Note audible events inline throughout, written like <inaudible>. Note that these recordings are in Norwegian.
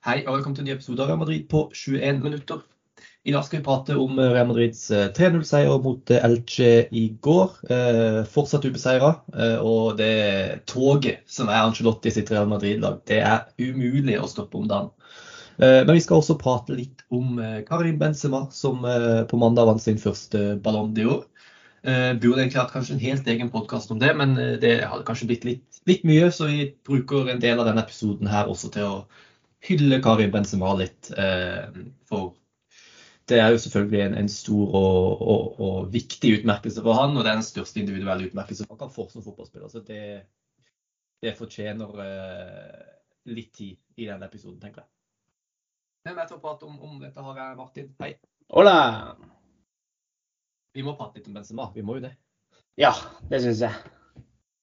Hei og velkommen til en ny episode av Real Madrid på 21 minutter. I dag skal vi prate om eh, Real Madrids 3-0-seier mot eh, Elche i går. Eh, fortsatt ubeseira. Eh, og det toget som er Angelotti sitt Real Madrid-lag, det er umulig å stoppe om dagen. Eh, men vi skal også prate litt om eh, Karim Benzema, som på mandag vant sin første Ballon d'Or. Uh, burde egentlig hatt kanskje en helt egen podkast om det, men det hadde kanskje blitt litt, litt, mye, så vi bruker en del av denne episoden her også til å hylle Karim Benzema litt. Eh, for det er jo selvfølgelig en, en stor og, og, og, viktig utmerkelse for han, og det er den største individuelle utmerkelse han kan få som fotballspiller. Så det, det fortjener eh, litt tid i denne episoden, tenker jeg. Hvem er til å prate om, om dette har jeg Martin. Hei. Hola! Vi må prate litt om Benzema. Vi må jo det. Ja, det syns jeg.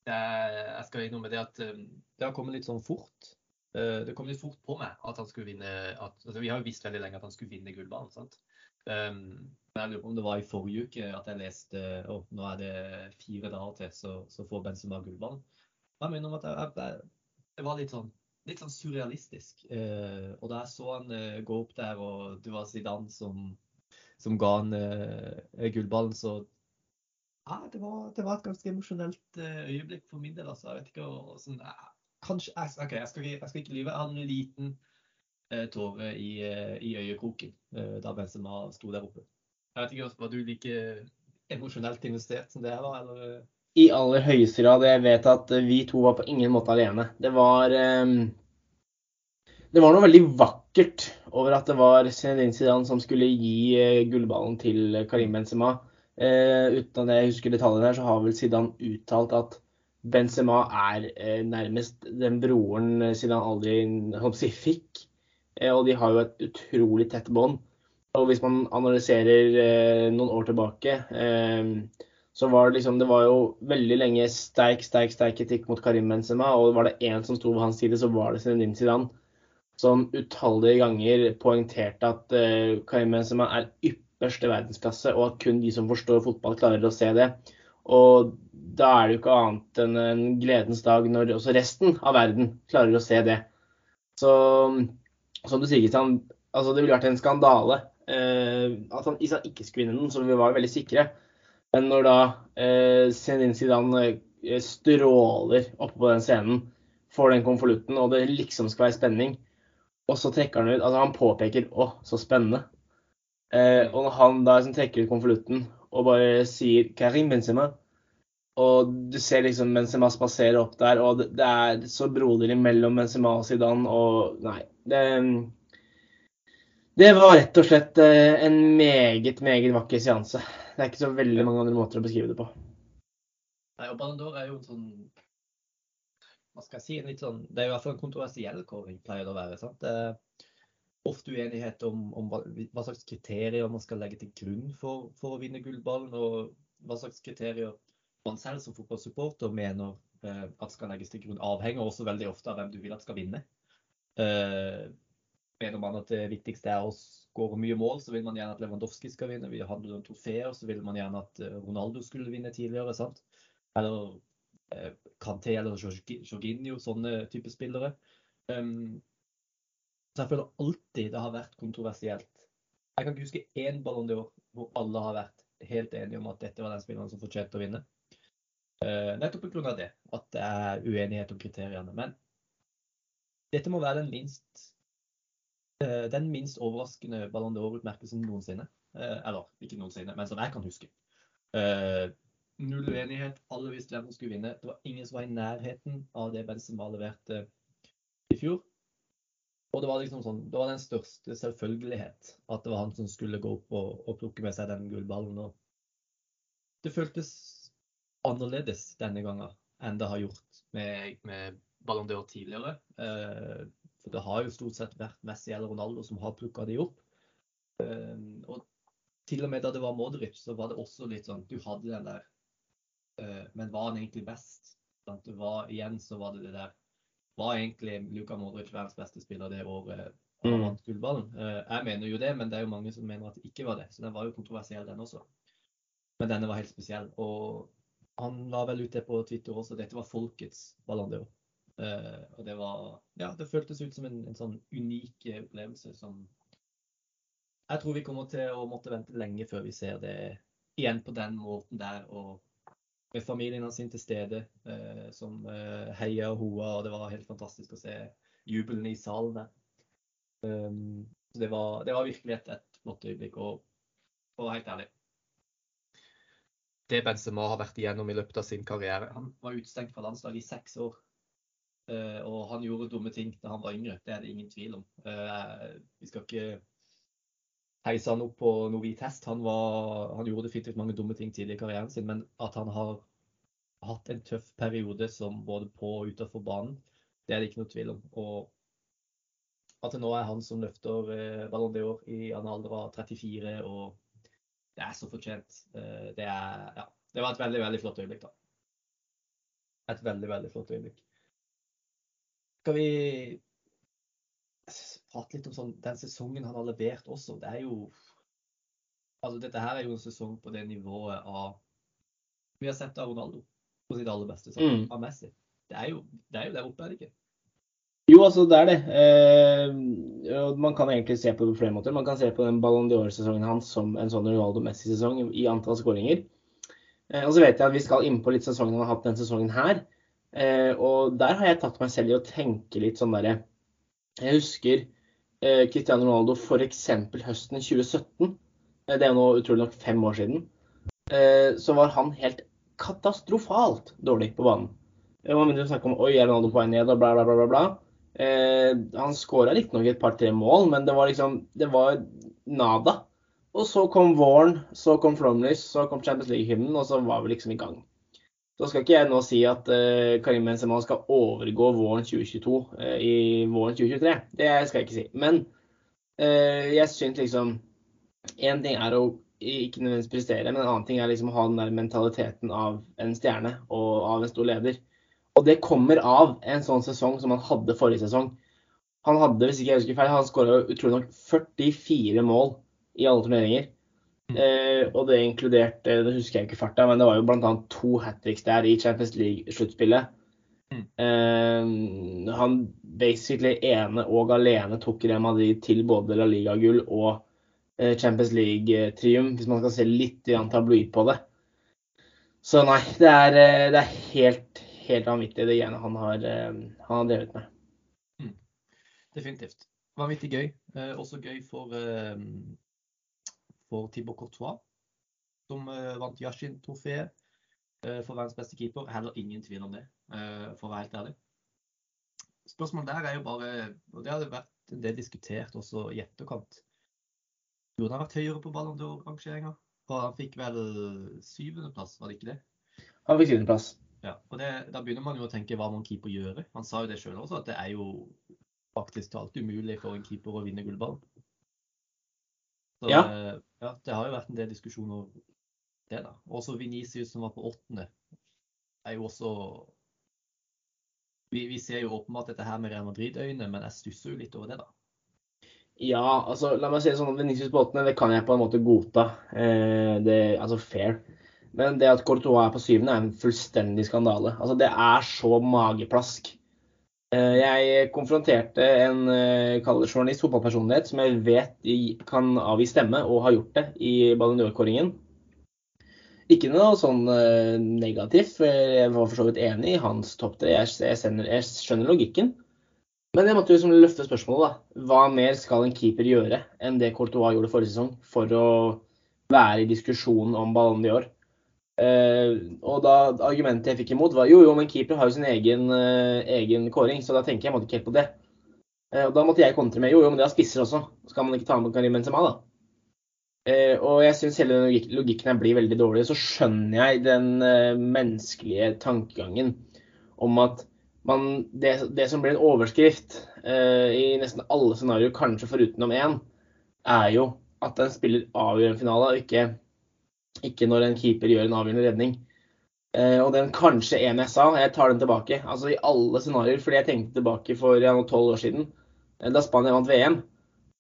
jeg skal innom med det at eh, det har kommet litt sånn fort. Eh, det kom litt fort på meg at han skulle vinne at, altså Vi har jo visst veldig lenge at han skulle vinne gullballen. sant? Um, jeg lurer på om det var i forrige uke at jeg leste og nå er det fire dager til, så, så får Benzema gullballen. Jeg mener om at det var litt sånn, litt sånn surrealistisk. Uh, og da jeg så han uh, gå opp der, og det var Zidane som, som ga han uh, gullballen, så ja, det var, det var, et ganske emosjonelt øyeblikk for min del. altså. Jeg vet ikke, og, sånn, kanskje OK, jeg skal, jeg skal ikke lyve. Jeg hadde en liten eh, tåre i, eh, i, øyekroken eh, da Benzema sto der oppe. Jeg vet ikke, Var du like emosjonelt investert som det jeg var, eller? I aller høyeste grad. Jeg vet at vi to var på ingen måte alene. Det var eh, Det var noe veldig vakkert over at det var Zinedine Zidane som skulle gi eh, gullballen til Karim Benzema. Eh, uten at jeg husker detaljene her, så har vel Zidane uttalt at Benzema er eh, nærmest den broren siden han aldri si, fikk. Eh, og de har jo et utrolig tett bånd. Og hvis man analyserer eh, noen år tilbake, eh, så var det liksom Det var jo veldig lenge sterk, sterk, sterk kritikk mot Karim Benzema. Og var det én som sto ved hans side, så var det Zinedine Zidane. Som utallige ganger poengterte at eh, Karim Benzema er ypperste verdensklasse, og at kun de som forstår fotball, klarer å se det. Og da er det jo ikke annet enn en gledens dag når også resten av verden klarer å se det. Så som du sier, Kristian, altså det ville vært en skandale eh, at han ikke skulle vinne den, så vi var veldig sikre. Men når da eh, Zenin Zidane eh, stråler oppe på den scenen, får den konvolutten, og det liksom skal være spenning, og så trekker han ut Altså, han påpeker 'Å, så spennende'. Eh, og når han da liksom trekker ut konvolutten og bare sier Karim Benzema. Og du ser liksom Benzema spasere opp der, og det, er så broderlig mellom Benzema og Zidane. Og nei, det, det var rett og slett eh, en meget, meget vakker seanse. Det er ikke så veldig mange andre måter å beskrive det på. Nei, og Ballon er jo en sånn hva skal jeg si, en litt sånn, Det er jo i hvert fall en kontroversiell kåring, pleier det å være. sant? Det, ofte uenighet om, om hva, hva, slags kriterier man skal legge til grunn for, for, å vinne gullballen, og hva slags kriterier man selv som fotballsupporter mener eh, at skal legges til grunn, avhenger også veldig ofte av hvem du vil at skal vinne. Eh, mener man at det viktigste er å skåre mye mål, så vil man gjerne at Lewandowski skal vinne. Vi hadde noen trofeer, så vil man gjerne at eh, Ronaldo skulle vinne tidligere. sant? Eller eh, Kanté eller Jorginho, sånne type spillere. Um, så jeg føler alltid det har vært kontroversielt. Jeg kan ikke huske én Ballon d'Or hvor alle har vært helt enige om at dette var den spilleren som fortjente å vinne. Uh, nettopp pga. det, at det er uenighet om kriteriene. Men dette må være den minst, uh, den minst overraskende Ballon d'Or-utmerkelsen noensinne. Uh, eller ikke noensinne, men som jeg kan huske. null uenighet, alle visste hvem som skulle vinne. Det var ingen som var i nærheten av det Benzema leverte i fjor. Og det var liksom sånn, det var den største selvfølgelighet at det var han som skulle gå opp og, og plukke med seg den gullballen. Og det føltes annerledes denne gangen enn det har gjort med, med Ballon d'Or tidligere. Eh, for det har jo stort sett vært Messi eller Ronaldo som har plukka de opp. Eh, og til og med da det var Modric, så var det også litt sånn Du hadde den der eh, Men var han egentlig best? Det var, igjen så var det det der var egentlig Luka Modric verdens beste spiller det året han mm. vant gullballen. Eh, jeg mener jo det, men det er jo mange som mener at det ikke var det. Så den var jo kontroversiell, den også. Men denne var helt spesiell. Og han la vel ut det på Twitter også. Dette var folkets Ballon d'Or. Eh, og det var Ja, det føltes ut som en, en sånn unik opplevelse som jeg tror vi kommer til å måtte vente lenge før vi ser det igjen på den måten der. Og med familien hans til stede, eh, som eh, heia og hoa, og det var helt fantastisk å se jubelen i salen der. Um, så det var, det var, virkelig et, et flott øyeblikk. Og, og helt ærlig Det Benzema har vært igjennom i løpet av sin karriere Han var utestengt fra landslaget i seks år. Uh, og han gjorde dumme ting da han var yngre, det er det ingen tvil om. Uh, vi skal ikke heise han opp på noe hvit hest. Han, var, han gjorde definitivt mange dumme ting tidlig i karrieren sin, men at han har hatt en tøff periode som både på og utenfor banen, det er det ikke noe tvil om. Og at det nå er han som løfter eh, Ballon d'Or i en alder av 34, og det er så fortjent. Eh, det, er, ja, det var et veldig, veldig flott øyeblikk, da. Et veldig, veldig flott øyeblikk. Skal vi prate litt om sånn, den sesongen han har levert også. Det er jo Altså, dette her er jo en sesong på det nivået av Vi har sett av Ronaldo på sitt aller beste, sånn, mm. av Messi. Det er, jo, det er jo der oppe, er det ikke? Jo, altså det er det. Eh, man kan egentlig se på det på flere måter. Man kan se på den Ballon d'Or-sesongen hans som en sånn Ronaldo-Messi-sesong i antall skåringer. Eh, og så vet jeg at vi skal inn på litt sesongen han har hatt denne sesongen her. Eh, og der har jeg tatt meg selv i å tenke litt sånn derre Jeg husker Eh, Cristiano Ronaldo f.eks. høsten 2017, eh, det er jo nå utrolig nok fem år siden, eh, så var han helt katastrofalt dårlig på banen. Man begynte å snakke om oi, er Ronaldo på vei ned og bla, bla, bla. bla, bla. Eh, han skåra riktignok et par-tre mål, men det var liksom det var nada. Og så kom våren, så kom Flomlys, så kom Champions League-hymnen, og så var vi liksom i gang. Så skal ikke jeg nå si at uh, Karim Benzema skal overgå våren 2022 uh, eh, i våren 2023. Det skal jeg ikke si. Men uh, jeg syns liksom Én ting er å ikke nødvendigvis prestere, men en annen ting er liksom å ha den der mentaliteten av en stjerne og av en stor leder. Og det kommer av en sånn sesong som han hadde forrige sesong. Han hadde, hvis ikke jeg husker feil, han skåra utrolig nok 44 mål i alle turneringer. Mm. Eh, og det inkluderte, det husker jeg ikke farta, men det var jo bl.a. to hat tricks der i Champions League-sluttspillet. Mm. Eh, han basically ene og alene tok Real Madrid til både La Liga-gull og eh, Champions League-trium, hvis man skal se litt tabloid på det. Så nei, det er, eh, det er helt, helt vanvittig, det greiene han, har, eh, han har drevet med. Mm. Definitivt. Vanvittig gøy. Eh, også gøy for for Thibaut Courtois, som uh, vant Yashin-trofeet uh, for verdens beste keeper. Heller ingen tvil om det, uh, for å være helt ærlig. Spørsmålet der er jo bare, og det hadde vært en del diskutert også i etterkant Burde han vært høyere på Ballon d'Or-rangeringa? Han fikk vel syvendeplass, var det ikke det? Han fikk syvendeplass. Ja, og det, Da begynner man jo å tenke hva må en keeper gjøre. Han sa jo det sjøl også, at det er jo faktisk talt umulig for en keeper å vinne gullballen. Så, ja. Eh, ja. Det har jo vært en del diskusjoner om det, da. Også Venicius som var på åttende, er jo også vi, vi, ser jo åpenbart dette her med Real Madrid-øyne, men jeg stusser jo litt over det, da. Ja, altså la meg si det sånn. Venicius på åttende, det kan jeg på en måte godta. Eh, det, altså fair. Men det at Courtois er på syvende, er en fullstendig skandale. Altså Det er så mageplask. Eh, jeg konfronterte en eh, journalist, fotballpersonlighet, som jeg vet kan avgi stemme, og har gjort det i Ballon d'Or-kåringen. Ikke noe sånn eh, negativt, for jeg var for så vidt enig i hans topp tre. Jeg, jeg, skjønner logikken. Men jeg måtte liksom løfte spørsmålet. da. Hva mer skal en keeper gjøre enn det Courtois gjorde forrige sesong for å være i diskusjonen om Ballon d'Or? Uh, og da argumentet jeg fikk imot, var jo, jo, men keeper har jo sin egen, uh, egen kåring, så da tenker jeg måtte ikke helt på det. Uh, og da måtte jeg kontre med jo, jo, men det har spisser også. Skal man ikke ta med Karim Benzema, da? og jeg syns hele logik logikken her blir veldig dårlig. Så skjønner jeg den menneskelige tankegangen om at man, det, det, som blir en overskrift i nesten alle scenarioer, kanskje forutenom én, er jo at en spiller avgjør en finale, og ikke ikke når en keeper gjør en avgjørende redning. Eh, og den kanskje en jeg sa, jeg tar den tilbake. Altså i alle scenarioer, fordi jeg tenkte tilbake for tolv år siden, eh, da Spania vant VM.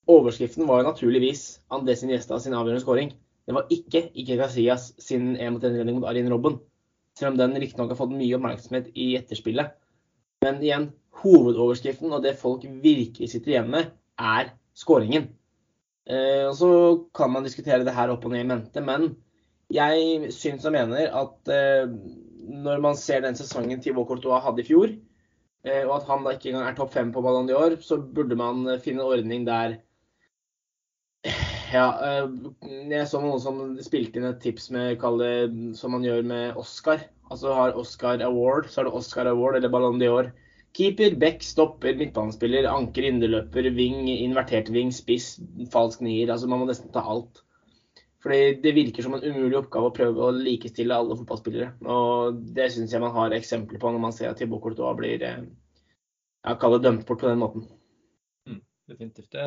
Overskriften var jo naturligvis Andres Iniesta sin avgjørende skåring. Det var ikke Ikke Casillas sin 1 mot 1-redning mot Arin Robben. Selv om den riktignok har fått mye oppmerksomhet i etterspillet. Men igjen, hovedoverskriften og det folk virkelig sitter igjen med, er skåringen. Eh, så kan man diskutere det her opp og ned i mente, men jeg syns og mener at eh, når man ser den sesongen Thibaut Courtois hadde i fjor, eh, og at han da ikke engang er topp fem på Ballon d'Or, så burde man finne en ordning der ja, jeg så noen som spilte inn et tips med det som man gjør med Oscar. Altså har Oscar Award, så er det Oscar Award eller Ballon d'Or. Keeper, back, stopper, midtbanespiller, anker, indreløper, ving, invertert ving, spiss, falsk nier. Altså man må nesten ta alt. Fordi det virker som en umulig oppgave å prøve å likestille alle fotballspillere. Og det syns jeg man har eksempler på når man ser at Thibaut Courtois blir jeg ja, det dømt bort på den måten. Mm, definitivt. Det,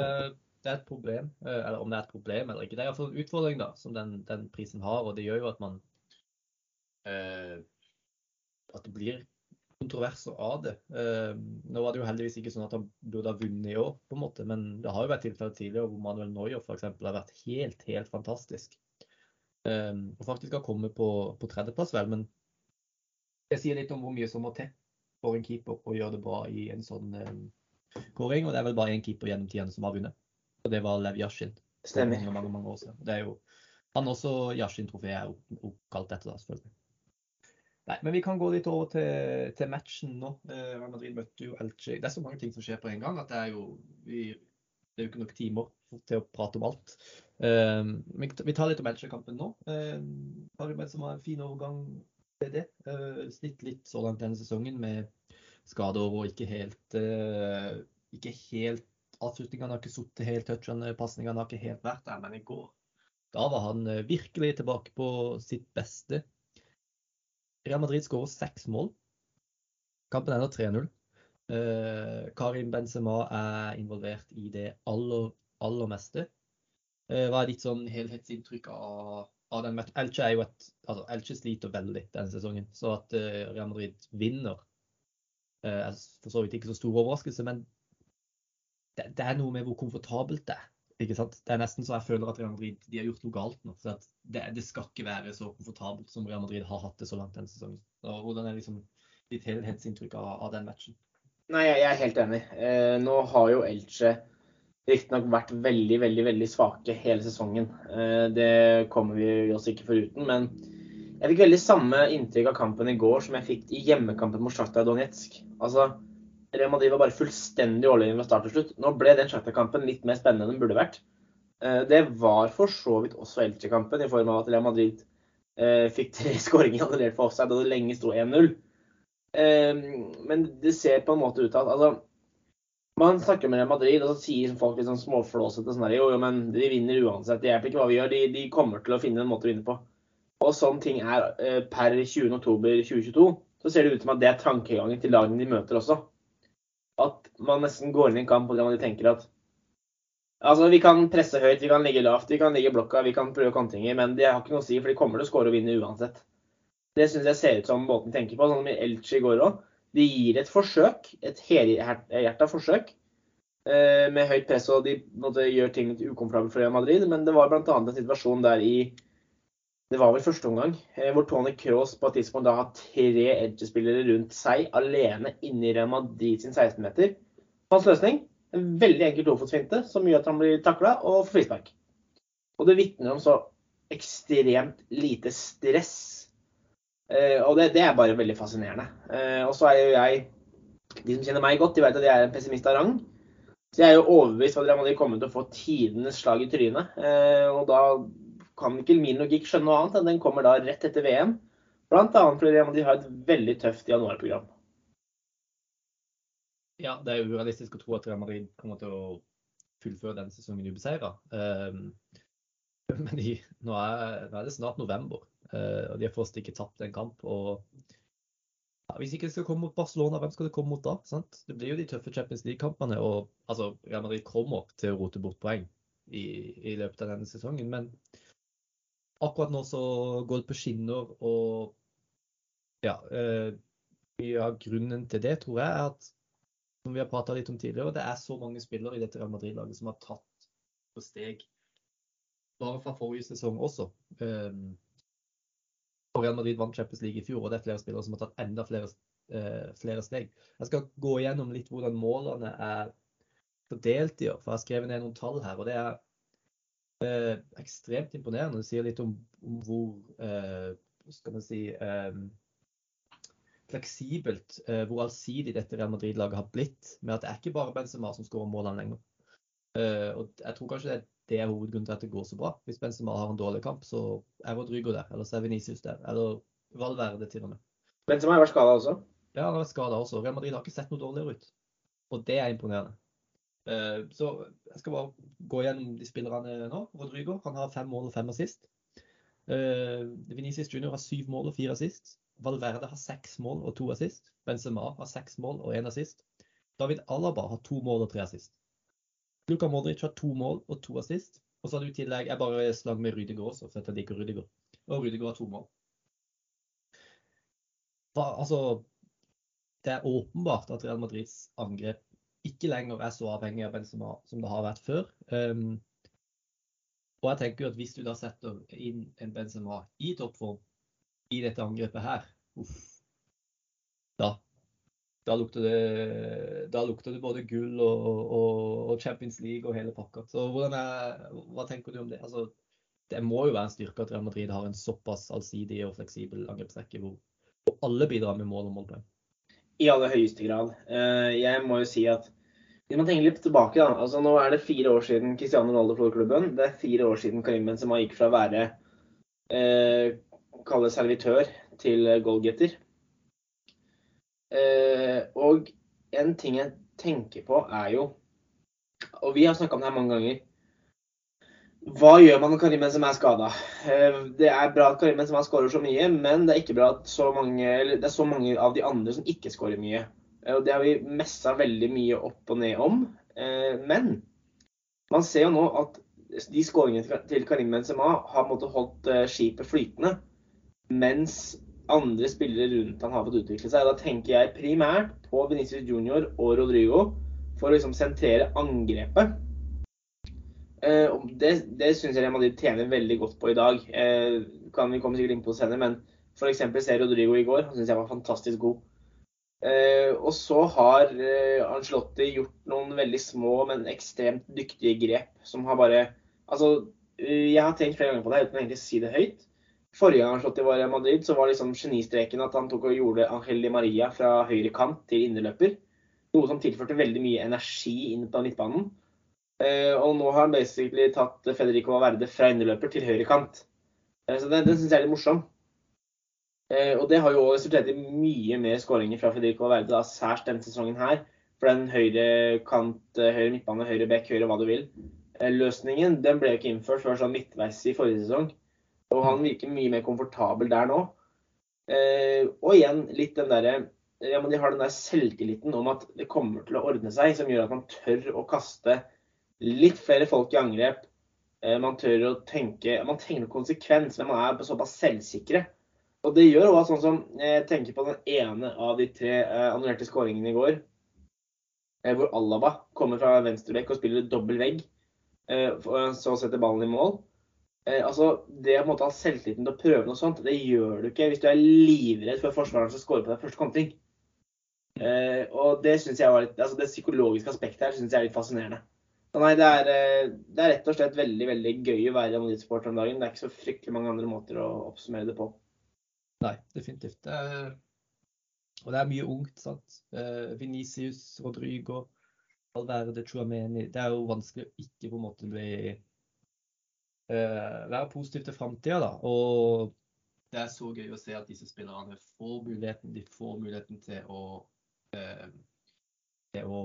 det, er et problem, eh, eller om det er et problem eller ikke. Det er iallfall en utfordring da, som den, den, prisen har. Og det gjør jo at man eh, At det blir kontroverser av det. Uh, nå var det jo heldigvis ikke sånn at han burde ha vunnet i år, på en måte, men det har jo vært tilfeller tidligere hvor Manuel Neuer f.eks. har vært helt, helt fantastisk. Um, og faktisk har kommet på, på tredjeplass, vel, men det sier litt om hvor mye som må til for en keeper å gjøre det bra i en sånn um, kåring. Og det er vel bare én keeper gjennom tidene som har vunnet, og det var Lev Yashin. Stemmer. Mange, mange, mange år siden. Det er jo, han også Yashin-trofeet er oppkalt etter, da, selvfølgelig. Nei, men vi kan gå litt over til, til matchen nå. Eh, Madrid møtte jo Elche. Det er så mange ting som skjer på en gang at det er jo, vi, det er jo ikke nok timer til å prate om alt. Eh, vi tar litt om Elche-kampen nå. Karim som har en fin overgang til det. Uh, slitt litt så langt denne sesongen med skader og ikke helt uh, ikke helt Avslutningene har ikke sittet helt, touchene, pasningene har ikke helt vært der. Men i går da var han virkelig tilbake på sitt beste. Real Madrid skårer seks mål. Kampen ender 3-0. Eh, Karim Benzema er involvert i det aller, aller meste. Eh, hva er ditt sånn helhetsinntrykk av, av den matchen? Elche er jo et altså Elche sliter veldig denne sesongen, så at eh, Real Madrid vinner eh, er for så vidt ikke så stor overraskelse, men det, det, er noe med hvor komfortabelt det er. Ikke sant? Det er nesten så jeg føler at Real Madrid de har gjort noe galt nå. for det, det, skal ikke være så komfortabelt som Real Madrid har hatt det så langt denne sesongen. Og hvordan er liksom ditt helhetsinntrykk av, av, den matchen? Nei, Jeg er helt enig. Eh, nå har jo Elche riktignok vært veldig veldig, veldig svake hele sesongen. Eh, det kommer vi oss ikke foruten. Men jeg fikk veldig samme inntrykk av kampen i går som jeg fikk i hjemmekampen mot Sjakta Donetsk. Altså, Real Madrid var bare fullstendig overlegen fra start til slutt. Nå ble den Shakhtar-kampen litt mer spennende enn den burde vært. Eh, det var for så vidt også Elche-kampen, i form av at Real Madrid eh, fikk tre <laughs> skåringer annullert for offside, og det lenge sto 1-0. Eh, men det ser på en måte ut til at altså, man snakker med Real Madrid, og så sier folk litt sånn småflåsete sånn Jo, jo, men de vinner uansett. Det hjelper ikke hva vi gjør. De, de, kommer til å finne en måte å vinne på. Og sånn ting er per 20.10.2022, så ser det ut som at det er tankegangen til lagene de møter også at man nesten går inn i en kamp hvor man tenker at Altså, Vi kan presse høyt, vi kan ligge lavt, vi kan ligge i blokka, vi kan prøve kontringer, men det har ikke noe å si, for de kommer til å skåre og vinne uansett. Det syns jeg ser ut som båten tenker på, sånn i Elche i går òg. De gir et forsøk, et helhjerta forsøk, eh, med høyt press, og de gjør ting litt ukomfortabelt for Real Madrid. Men det var bl.a. en situasjon der i det var vel første omgang, eh, hvor Tony Cross på et tidspunkt da har tre Edge-spillere rundt seg alene inni Real sin 16-meter. Hans løsning en veldig enkel tofotsfinte som gjør at han blir takla og får frispark. Og det vitner om så ekstremt lite stress. Eh, og det, det, er bare veldig fascinerende. Eh, og så er jo jeg De som kjenner meg godt, de vet at jeg er en pessimist av rang. Så jeg er jo overbevist om at Real kommer til å få tidenes slag i trynet. og da kan ikke min logikk skjønne noe annet enn den kommer da rett etter VM. Bl.a. fordi de har et veldig tøft januarprogram. Ja, det er urealistisk å tro at Real Madrid kommer til å fullføre denne sesongen ubeseira. Um, men de, nå, er, nå, er, det snart november, uh, og de har fortsatt ikke tapt en kamp. og ja, Hvis ikke det skal komme mot Barcelona, hvem skal det komme mot da? Sant? Det blir jo de tøffe Champions League-kampene. og altså, Real Madrid kommer til å rote bort poeng i, i løpet av denne sesongen. Men akkurat nå så går det på skinner, og ja eh, av grunnen til det tror jeg er at som vi har prata litt om tidligere, det er så mange spillere i dette Real Madrid-laget som har tatt på steg bare fra forrige sesong også. Um, Real Madrid vant Champions League i fjor, og det er flere spillere som har tatt enda flere eh, flere steg. Jeg skal gå gjennom litt hvordan målene er fordelt i år, for jeg har skrevet ned noen tall her. og det er eh, ekstremt imponerende. Det sier litt om, om hvor eh, skal man si, eh, fleksibelt, eh, hvor allsidig dette Real Madrid-laget har blitt. Med at det er ikke bare Benzema som skårer målene lenger. Eh, og jeg tror kanskje det, det er hovedgrunnen til at det går så bra. Hvis Benzema har en dårlig kamp, så er Rodrygo der, eller så er Venicius der. Eller Valverde til og med. Benzema har vært skada også? Ja, han har vært skada også. Real Madrid har ikke sett noe dårligere ut. Og det er imponerende. Eh, så jeg skal bare gå gjennom de spillerne nå. Rodrigo han har fem mål og fem assist. Venicius Junior har syv mål og fire assist. Valverde har seks mål og to assist. Benzema har seks mål og én assist. David Alaba har to mål og tre assist. Luka Modric har to mål og to assist. Og så har du i tillegg Jeg bare slang med Rydiger også, for jeg liker Rydiger. Og Rydiger har to mål. Da, altså, det er åpenbart at Real Madrids angrep ikke lenger er så avhengig av Benzema som det har vært før. Um, og jeg tenker at hvis du da setter inn en Benzema i toppform i dette angrepet her, uff, da, da lukter det, da lukter det både gull og, og, og, Champions League og hele pakka. Så er, hva tenker du om det? Altså, det må jo være en styrke at Real Madrid har en såpass allsidig og fleksibel angrepsrekke hvor, hvor alle bidrar med mål og målpoeng. I aller høyeste grad. Eh, jeg må jo si at hvis man tenker litt tilbake, da. altså Nå er det fire år siden Cristiano Ronaldo forlot klubben. Det er fire år siden Karim Benzema gikk fra å være eh, kalle servitør til goalgetter. Eh, og en ting jeg tenker på, er jo Og vi har snakka om det her mange ganger. Hva gjør man når Karim Benzema er skada? Eh, det er bra at Karim Benzema skårer så mye, men det er ikke bra at så mange, det er så mange av de andre som ikke skårer mye. Eh, og Det har vi messa veldig mye opp og ned om. Eh, men man ser jo nå at de skåringene til Karim Benzema har holdt skipet flytende mens andre spillere rundt han har fått utvikle seg. Da tenker jeg primært på Venezia Junior og Rodrigo for å liksom sentrere angrepet. Eh, det det syns jeg Madrid tjener veldig godt på i dag. Eh, kan vi komme sikkert inn på senere, men f.eks. se Rodrigo i går. Han syns jeg var fantastisk god. Eh, og så har Angelotti gjort noen veldig små, men ekstremt dyktige grep som har bare Altså, jeg har tenkt flere ganger på det uten å si det høyt. Forrige gang Angelotti var i Madrid, så var liksom genistreken at han tok og gjorde Angel Di Maria fra høyre kant til indreløper. Noe som tilførte veldig mye energi inn på midtbanen. Eh, og nå har han basically tatt Federico Valverde fra indreløper til høyre kant. Eh, så det, det syns jeg er litt morsom. Eh, og det har jo også resultert i mye mer skåringer fra Federico Valverde, særs denne sesongen her. For den høyre kant, høyre midtbane, høyre bekk, høyre hva du vil. Løsningen den ble jo ikke innført før sånn midtveis i forrige sesong. Og han virker mye mer komfortabel der nå. Eh, og igjen litt den derre ja, men De har den der selvtilliten om at det kommer til å ordne seg, som gjør at man tør å kaste litt flere folk i angrep. Eh, man tør å tenke Man tenker konsekvens, men man er såpass selvsikre. Og det gjør også sånn som Jeg tenker på den ene av de tre eh, annullerte skåringene i går. Eh, hvor Alaba kommer fra venstrebekk og spiller dobbel vegg. så setter ballen i mål. Eh, altså, Det å ha selvtilliten til å prøve noe sånt, det gjør du ikke hvis du er livredd for forsvareren som scorer på deg første kontring. Eh, og det synes jeg var litt, altså det psykologiske aspektet her synes jeg er litt fascinerende. Så nei, det er, eh, det er, rett og slett veldig veldig gøy å være Madrid-supporter om dagen. Det er ikke så fryktelig mange andre måter å oppsummere det på. Nei, definitivt. Det er, og det er mye ungt. sant? Uh, Venicius, Rodrigo, Alverde, Chuameni. Det er jo vanskelig å ikke på en måte bli uh, være positiv til framtida, da. Og det er så gøy å se at disse spillerne får muligheten, de får muligheten til å, uh, til å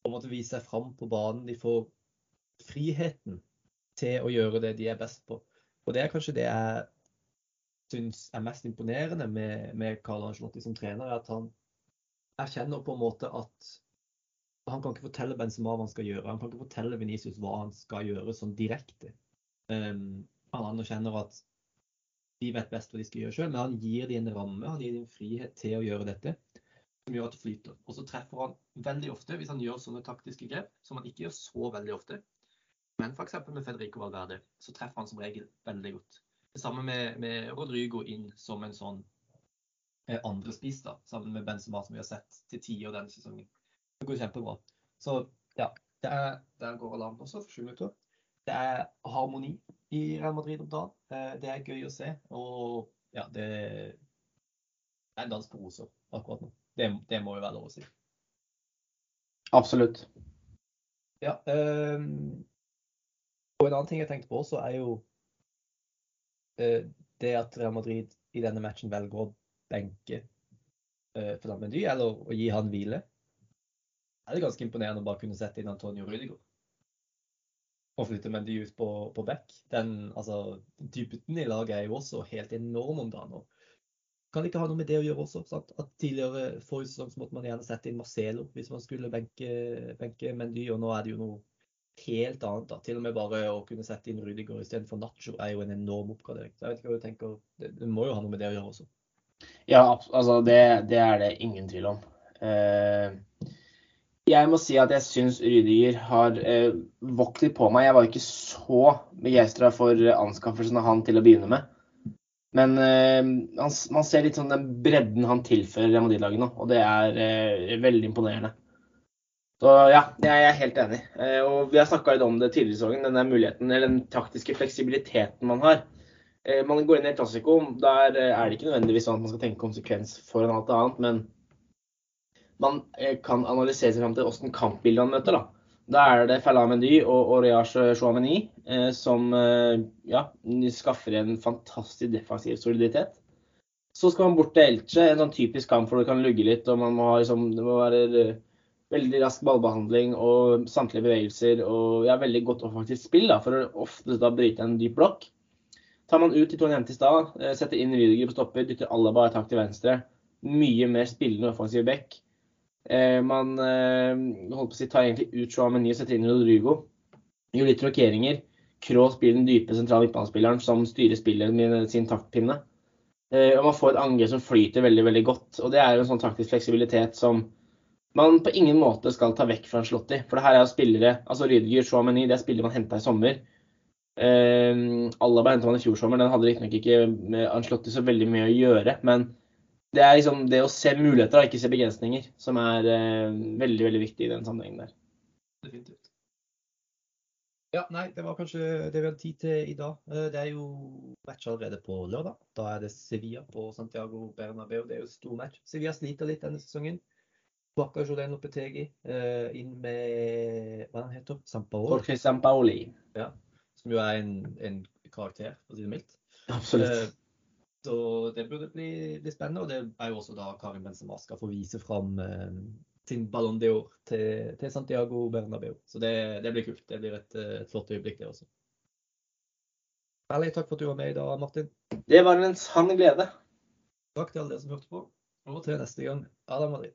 på en måte vise seg fram på banen. De får friheten til å gjøre det de er best på. Og det er kanskje det jeg syns er mest imponerende med, med Carl Angelotti som trener, er at han erkjenner på en måte at han kan ikke fortelle Benzema hva han skal gjøre. Han kan ikke fortelle Venicius hva han skal gjøre sånn direkte. Um, han anerkjenner at de vet best hva de skal gjøre sjøl, men han gir dem en ramme, han gir dem frihet til å gjøre dette, som gjør at det flyter. Og så treffer han veldig ofte, hvis han gjør sånne taktiske grep, som han ikke gjør så veldig ofte. Men f.eks. med Federico Valverde, så treffer han som regel veldig godt. Det samme med, med Rodrygo inn som en sånn eh, andre spiss, da, sammen med Benzema, som vi har sett til tider denne sesongen. Det går kjempebra. Så ja, det er, der går alarmen også for sju minutter. Det er harmoni i Real Madrid om dagen. Eh, Det er gøy å se. Og ja, det er en dans på roser akkurat nå. Det, det må jo være lov å si. Absolutt. Ja. Eh, og en annen ting jeg tenkte på også, er jo det at Real Madrid i denne matchen velger å benke uh, Fernand Mendy, eller å gi han hvile. er Det ganske imponerende å bare kunne sette inn Antonio Rüdiger. Og flytte Mendy ut på, på back. Den, altså, dybden i laget er jo også helt enorm om dagen. Kan det ikke ha noe med det å gjøre også? Sant? At Tidligere forrige sesong måtte man gjerne sette inn Marcelo hvis man skulle benke, benke Mendy, og nå er det jo noe helt annet. da. Til og med bare å kunne sette inn Rudiger istedenfor Nacho er jo en enorm oppgradering. Så jeg vet ikke hva du tenker. Det, det må jo ha noe med det å gjøre også. Ja, altså det, det er det ingen tvil om. Uh, jeg må si at jeg syns Rydiger har uh, vokst litt på meg. Jeg var ikke så begeistra for anskaffelsen av han til å begynne med. Men uh, man ser litt sånn den bredden han tilfører Real Madrid-laget nå, og det er eh, veldig imponerende. Så ja, jeg er helt enig. Eh, og vi har snakka litt om det tidligere i sesongen, den muligheten, eller den taktiske fleksibiliteten man har. Eh, Man går inn i en klassiko, der eh, er det ikke nødvendigvis sånn at man skal tenke konsekvens foran alt annet, men man kan analysere seg fram til åssen kampbildet han møter. Da Da er det Falla Mendy og Oriage Chouameni som ja, skaffer en fantastisk defensiv soliditet. Så skal man bort til Elche, en sånn typisk kamp hvor det kan lugge litt, og man må ha liksom, det må være veldig rask ballbehandling og samtlige bevegelser og ja, veldig godt offensivt spill da, for å ofte da bryte en dyp blokk. Tar man ut de to nevnte i stad, eh, setter inn Rydiger på stopper, dytter Alaba et hakk til venstre. Mye mer spillende offensiv back. Eh, man eh, holdt på å si, tar egentlig ut Chouameni og setter inn Rodrigo. Gjør litt rokeringer. Kroos blir den dype sentrale midtbanespilleren som styrer spillet med sin taktpinne. Eh, og man får et angrep som flyter veldig veldig godt. Og det er jo en sånn taktisk fleksibilitet som man på ingen måte skal ta vekk fra Anslotti. For det her er jo spillere altså Rydiger, Chouameni, det er spillere man henta i sommer. Eh, Alaba hentet man i fjor sommer. Den hadde riktignok ikke med Anslotti så veldig mye å gjøre. Men det er liksom det å se muligheter ikke se begrensninger som er uh, veldig veldig viktig i den sammenhengen der. Definitivt. Ja, nei, det var kanskje det vi hadde tid til i dag. Eh, Det er jo match allerede på lørdag. Da er det Sevilla på Santiago Bernabeu. Det er jo stor match. Sevilla sliter litt denne sesongen. Baka Jolene Lopetegi uh, inn med hva han heter Sampaoli, Jorge Sampaoli. som jo er en, en karakter, for å si det mildt. Absolutt. Eh, Så det burde bli, bli spennende. Og det er jo også da Karim Benzema skal få vise fram uh, sin Ballon d'Or til, til Santiago Bernabeu. Så det, det blir kult. Det blir et, eh, et flott øyeblikk, det også. Veldig Takk for at du var med i dag, Martin. Det var en sann glede. Takk til alle dere som hørte på. Og til neste gang. Adam Madrid.